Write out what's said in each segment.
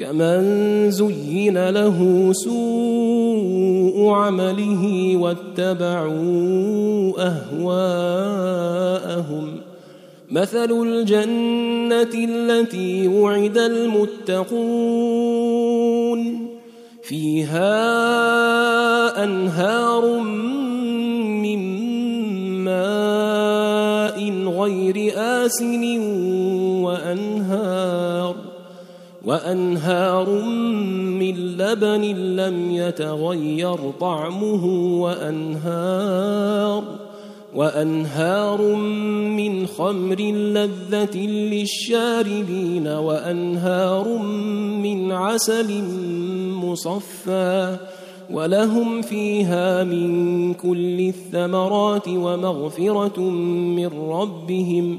كمن زين له سوء عمله واتبعوا اهواءهم مثل الجنه التي وعد المتقون فيها انهار من ماء غير آسن وأنهار من لبن لم يتغير طعمه وأنهار وأنهار من خمر لذة للشاربين وأنهار من عسل مصفى ولهم فيها من كل الثمرات ومغفرة من ربهم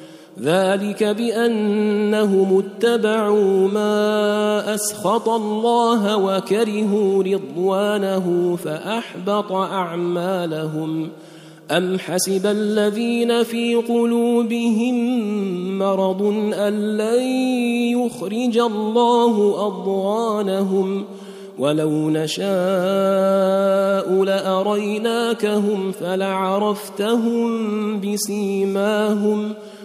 ذلك بأنهم اتبعوا ما أسخط الله وكرهوا رضوانه فأحبط أعمالهم. أم حسب الذين في قلوبهم مرض أن لن يخرج الله أضغانهم؟ ولو نشاء لأريناكهم فلعرفتهم بسيماهم.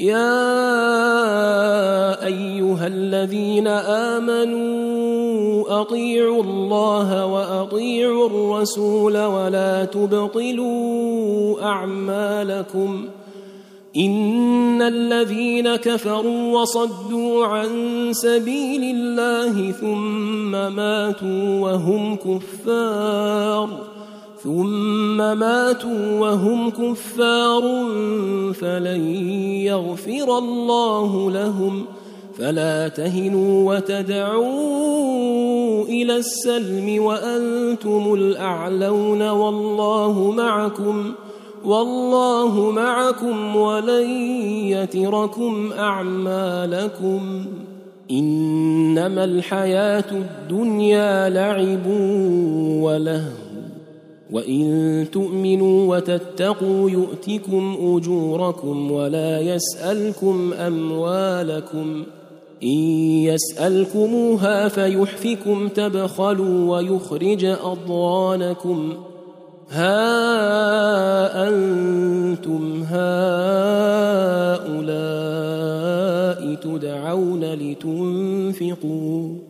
يا أيها الذين آمنوا أطيعوا الله وأطيعوا الرسول ولا تبطلوا أعمالكم إن الذين كفروا وصدوا عن سبيل الله ثم ماتوا وهم كفار ثم ماتوا وهم كفار فلن يغفر الله لهم. فلا تهنوا وتدعوا إلى السلم وأنتم الأعلون. والله معكم والله معكم ولن يتركم أعمالكم. إنما الحياة الدنيا لعب ولهو. وإن تؤمنوا وتتقوا يؤتكم أجوركم ولا يسألكم أموالكم إن يسألكموها فيحفكم تبخلوا ويخرج أضغانكم ها أنتم هؤلاء تدعون لتنفقوا